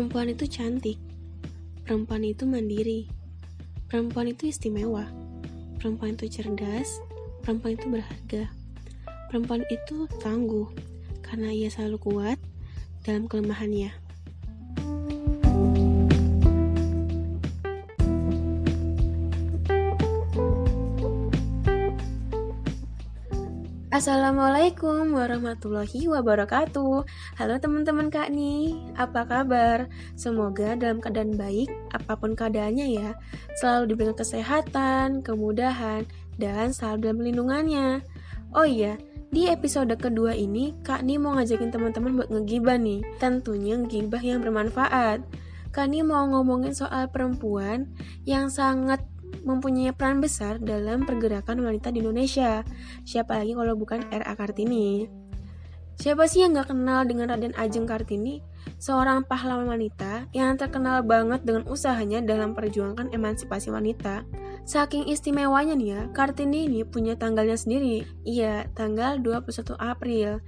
Perempuan itu cantik. Perempuan itu mandiri. Perempuan itu istimewa. Perempuan itu cerdas. Perempuan itu berharga. Perempuan itu tangguh karena ia selalu kuat dalam kelemahannya. Assalamualaikum warahmatullahi wabarakatuh. Halo teman-teman Kak nih, apa kabar? Semoga dalam keadaan baik, apa pun keadaannya ya. Selalu diberikan kesehatan, kemudahan, dan selalu dalam lindungannya. Oh iya, di episode kedua ini Kak Ni mau ngajakin teman-teman buat ngegibah nih. Tentunya ngegibah yang bermanfaat. Kak Ni mau ngomongin soal perempuan yang sangat mempunyai peran besar dalam pergerakan wanita di Indonesia. Siapa lagi kalau bukan R.A. Kartini? Siapa sih yang gak kenal dengan Raden Ajeng Kartini? Seorang pahlawan wanita yang terkenal banget dengan usahanya dalam perjuangan emansipasi wanita. Saking istimewanya nih ya, Kartini ini punya tanggalnya sendiri. Iya, tanggal 21 April.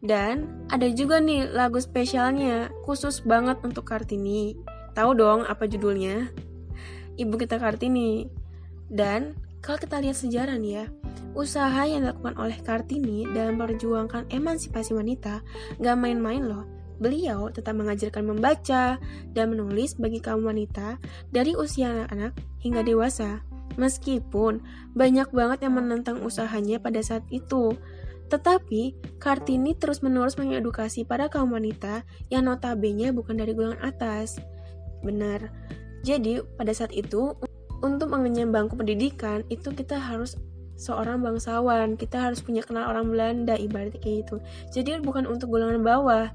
Dan ada juga nih lagu spesialnya, khusus banget untuk Kartini. Tahu dong apa judulnya? Ibu kita Kartini. Dan kalau kita lihat sejarah nih ya, usaha yang dilakukan oleh Kartini dalam memperjuangkan emansipasi wanita gak main-main loh. Beliau tetap mengajarkan membaca dan menulis bagi kaum wanita dari usia anak-anak hingga dewasa. Meskipun banyak banget yang menentang usahanya pada saat itu, tetapi Kartini terus-menerus mengedukasi para kaum wanita yang notabene bukan dari golongan atas. Benar, jadi pada saat itu untuk mengenyam bangku pendidikan itu kita harus seorang bangsawan, kita harus punya kenal orang Belanda ibaratnya kayak gitu. Jadi bukan untuk golongan bawah.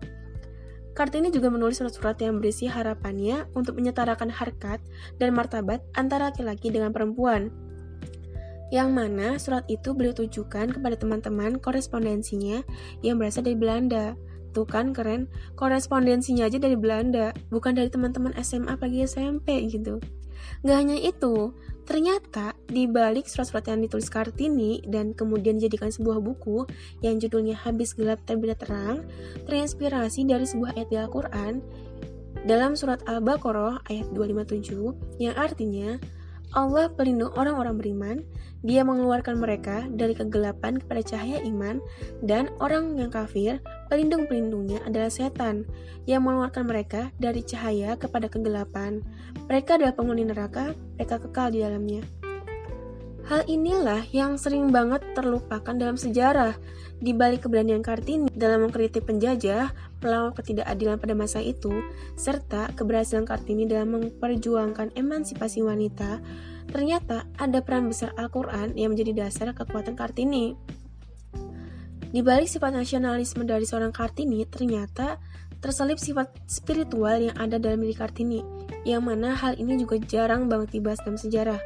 Kartini juga menulis surat-surat yang berisi harapannya untuk menyetarakan harkat dan martabat antara laki-laki dengan perempuan. Yang mana surat itu beliau tujukan kepada teman-teman korespondensinya yang berasal dari Belanda. Tuh kan keren, korespondensinya aja dari Belanda, bukan dari teman-teman SMA apalagi SMP gitu. Gak hanya itu, ternyata di balik surat-surat yang ditulis Kartini dan kemudian dijadikan sebuah buku yang judulnya Habis Gelap Terbit Terang, terinspirasi dari sebuah ayat di Al-Quran dalam surat Al-Baqarah ayat 257 yang artinya Allah pelindung orang-orang beriman, dia mengeluarkan mereka dari kegelapan kepada cahaya iman, dan orang yang kafir, pelindung-pelindungnya adalah setan, yang mengeluarkan mereka dari cahaya kepada kegelapan. Mereka adalah penghuni neraka, mereka kekal di dalamnya. Hal inilah yang sering banget terlupakan dalam sejarah, di balik keberanian Kartini dalam mengkritik penjajah, melawan ketidakadilan pada masa itu, serta keberhasilan Kartini dalam memperjuangkan emansipasi wanita, ternyata ada peran besar Al-Quran yang menjadi dasar kekuatan Kartini. Di balik sifat nasionalisme dari seorang Kartini, ternyata terselip sifat spiritual yang ada dalam diri Kartini, yang mana hal ini juga jarang banget dibahas dalam sejarah.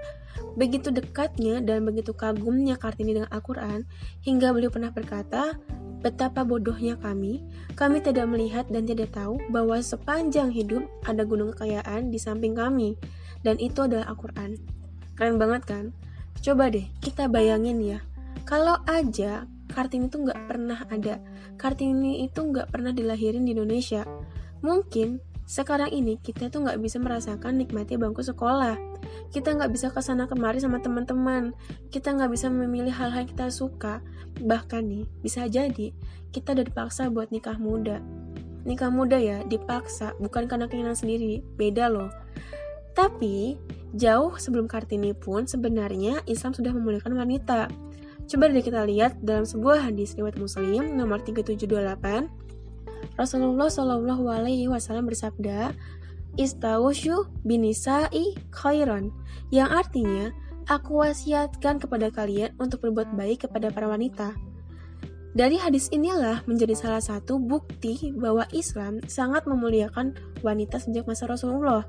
Begitu dekatnya dan begitu kagumnya Kartini dengan Al-Quran, hingga beliau pernah berkata, Betapa bodohnya kami, kami tidak melihat dan tidak tahu bahwa sepanjang hidup ada gunung kekayaan di samping kami, dan itu adalah Al-Quran. Keren banget kan? Coba deh, kita bayangin ya, kalau aja Kartini itu nggak pernah ada, Kartini itu nggak pernah dilahirin di Indonesia, mungkin sekarang ini kita tuh nggak bisa merasakan nikmatnya bangku sekolah. Kita nggak bisa ke sana kemari sama teman-teman. Kita nggak bisa memilih hal-hal yang kita suka. Bahkan nih, bisa jadi kita udah dipaksa buat nikah muda. Nikah muda ya, dipaksa, bukan karena keinginan sendiri. Beda loh. Tapi, jauh sebelum Kartini pun sebenarnya Islam sudah memulihkan wanita. Coba deh kita lihat dalam sebuah hadis riwayat Muslim nomor 3728 Rasulullah Shallallahu Alaihi Wasallam bersabda, Istawusyu binisai khairan, yang artinya, aku wasiatkan kepada kalian untuk berbuat baik kepada para wanita. Dari hadis inilah menjadi salah satu bukti bahwa Islam sangat memuliakan wanita sejak masa Rasulullah.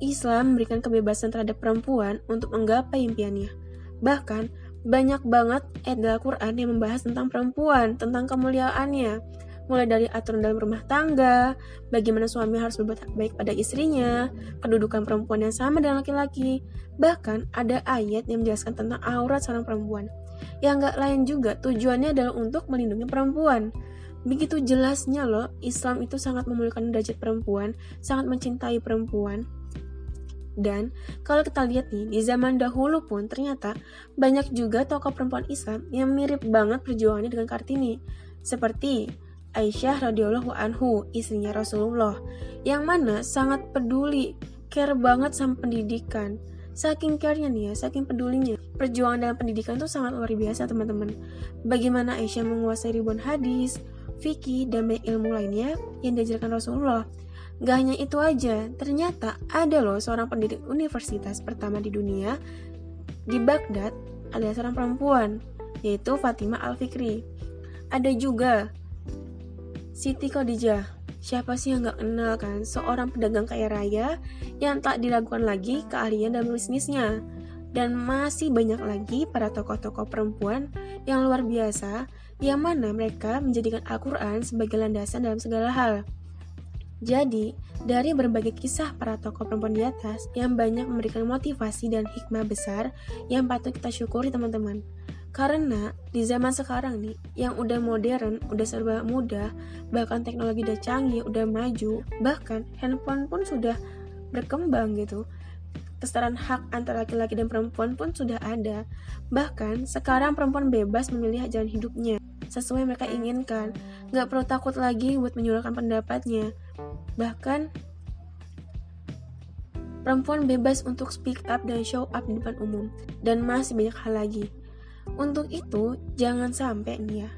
Islam memberikan kebebasan terhadap perempuan untuk menggapai impiannya. Bahkan, banyak banget ayat Al-Quran yang membahas tentang perempuan, tentang kemuliaannya mulai dari aturan dalam rumah tangga, bagaimana suami harus berbuat baik pada istrinya, kedudukan perempuan yang sama dengan laki-laki, bahkan ada ayat yang menjelaskan tentang aurat seorang perempuan. Yang nggak lain juga tujuannya adalah untuk melindungi perempuan. Begitu jelasnya loh, Islam itu sangat memuliakan derajat perempuan, sangat mencintai perempuan. Dan kalau kita lihat nih, di zaman dahulu pun ternyata banyak juga tokoh perempuan Islam yang mirip banget perjuangannya dengan Kartini. Seperti Aisyah radhiyallahu anhu, istrinya Rasulullah, yang mana sangat peduli, care banget sama pendidikan. Saking care-nya nih ya, saking pedulinya. Perjuangan dalam pendidikan itu sangat luar biasa teman-teman. Bagaimana Aisyah menguasai ribuan hadis, fikih, dan banyak ilmu lainnya yang diajarkan Rasulullah. Gak hanya itu aja, ternyata ada loh seorang pendidik universitas pertama di dunia di Baghdad ada seorang perempuan, yaitu Fatimah Al-Fikri. Ada juga Siti Khadijah. Siapa sih yang gak kenal kan? Seorang pedagang kaya raya yang tak dilakukan lagi keahlian dalam bisnisnya. Dan masih banyak lagi para tokoh-tokoh perempuan yang luar biasa yang mana mereka menjadikan Al-Quran sebagai landasan dalam segala hal. Jadi, dari berbagai kisah para tokoh perempuan di atas yang banyak memberikan motivasi dan hikmah besar yang patut kita syukuri teman-teman. Karena di zaman sekarang nih, yang udah modern, udah serba mudah, bahkan teknologi udah canggih, udah maju, bahkan handphone pun sudah berkembang gitu. Kesetaraan hak antara laki-laki dan perempuan pun sudah ada. Bahkan sekarang perempuan bebas memilih jalan hidupnya sesuai mereka inginkan. Gak perlu takut lagi buat menyuarakan pendapatnya. Bahkan, perempuan bebas untuk speak up dan show up di depan umum. Dan masih banyak hal lagi. Untuk itu, jangan sampai nih ya,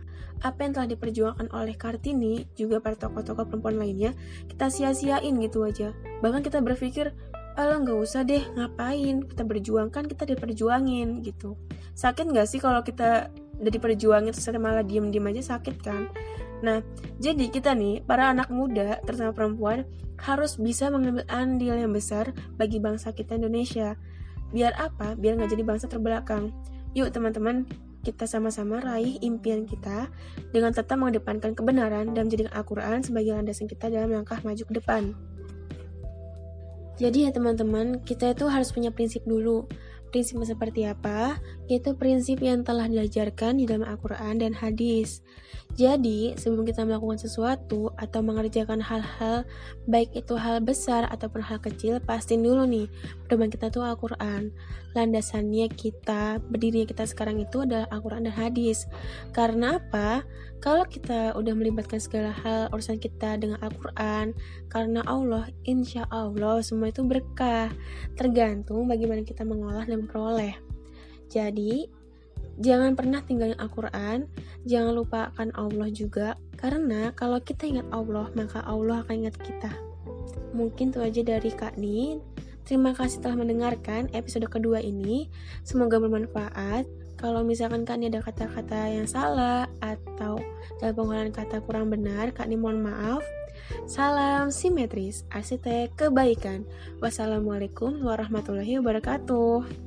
apa yang telah diperjuangkan oleh Kartini, juga para tokoh-tokoh perempuan lainnya, kita sia-siain gitu aja. Bahkan kita berpikir, alah nggak usah deh, ngapain, kita berjuangkan, kita diperjuangin gitu. Sakit nggak sih kalau kita udah diperjuangin terus malah diem-diem aja? Sakit kan? Nah jadi kita nih para anak muda terutama perempuan harus bisa mengambil andil yang besar bagi bangsa kita Indonesia. Biar apa? Biar nggak jadi bangsa terbelakang yuk teman-teman kita sama-sama raih impian kita dengan tetap mengedepankan kebenaran dan menjadikan Al-Quran sebagai landasan kita dalam langkah maju ke depan. Jadi ya teman-teman, kita itu harus punya prinsip dulu prinsip seperti apa? Yaitu prinsip yang telah diajarkan di dalam Al-Quran dan hadis. Jadi, sebelum kita melakukan sesuatu atau mengerjakan hal-hal, baik itu hal besar ataupun hal kecil, pastiin dulu nih, pedoman kita tuh Al-Quran. Landasannya kita, berdirinya kita sekarang itu adalah Al-Quran dan hadis. Karena apa? Kalau kita udah melibatkan segala hal urusan kita dengan Al-Quran, karena Allah, insya Allah semua itu berkah. Tergantung bagaimana kita mengolah dan memperoleh. Jadi, Jangan pernah tinggalin Al-Quran, jangan lupakan Allah juga, karena kalau kita ingat Allah, maka Allah akan ingat kita. Mungkin itu aja dari Kak Nin. Terima kasih telah mendengarkan episode kedua ini. Semoga bermanfaat. Kalau misalkan Kak Nin ada kata-kata yang salah atau dalam penggunaan kata kurang benar, Kak Nin mohon maaf. Salam simetris, arsitek kebaikan. Wassalamualaikum warahmatullahi wabarakatuh.